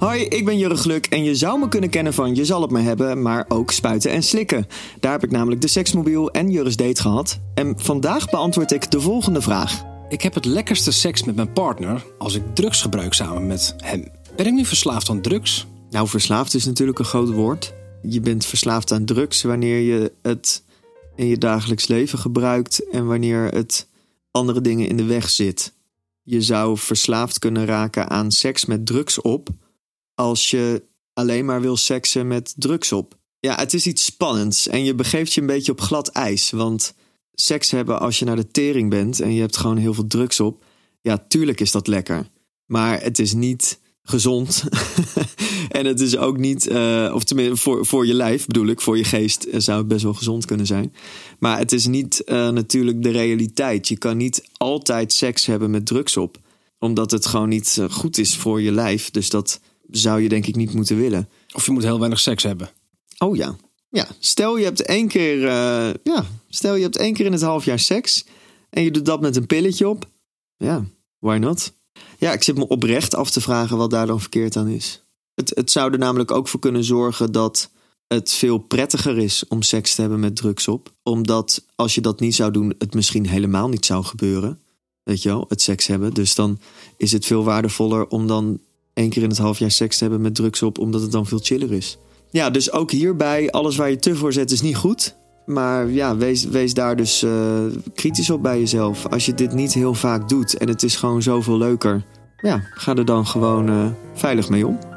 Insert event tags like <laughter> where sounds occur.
Hoi, ik ben Jurre Gluk en je zou me kunnen kennen van Je zal het me hebben, maar ook spuiten en slikken. Daar heb ik namelijk de seksmobiel en Jurre's date gehad. En vandaag beantwoord ik de volgende vraag. Ik heb het lekkerste seks met mijn partner als ik drugs gebruik samen met hem. Ben ik nu verslaafd aan drugs? Nou, verslaafd is natuurlijk een groot woord. Je bent verslaafd aan drugs wanneer je het in je dagelijks leven gebruikt en wanneer het andere dingen in de weg zit. Je zou verslaafd kunnen raken aan seks met drugs op als je alleen maar wil seksen met drugs op. Ja, het is iets spannends en je begeeft je een beetje op glad ijs. Want seks hebben als je naar de tering bent en je hebt gewoon heel veel drugs op. Ja, tuurlijk is dat lekker. Maar het is niet gezond. <laughs> en het is ook niet, uh, of tenminste voor, voor je lijf bedoel ik, voor je geest zou het best wel gezond kunnen zijn. Maar het is niet uh, natuurlijk de realiteit. Je kan niet altijd seks hebben met drugs op, omdat het gewoon niet goed is voor je lijf. Dus dat zou je denk ik niet moeten willen. Of je moet heel weinig seks hebben. Oh ja. Ja, stel je hebt één keer, ja, stel je hebt één keer in het half jaar seks en je doet dat met een pilletje op. Ja, why not? Ja, ik zit me oprecht af te vragen wat daar dan verkeerd aan is. Het, het zou er namelijk ook voor kunnen zorgen dat het veel prettiger is om seks te hebben met drugs op. Omdat als je dat niet zou doen, het misschien helemaal niet zou gebeuren. Weet je wel, het seks hebben. Dus dan is het veel waardevoller om dan één keer in het half jaar seks te hebben met drugs op, omdat het dan veel chiller is. Ja, dus ook hierbij, alles waar je te voor zet is niet goed. Maar ja, wees, wees daar dus uh, kritisch op bij jezelf. Als je dit niet heel vaak doet en het is gewoon zoveel leuker. Ja, ga er dan gewoon uh, veilig mee om.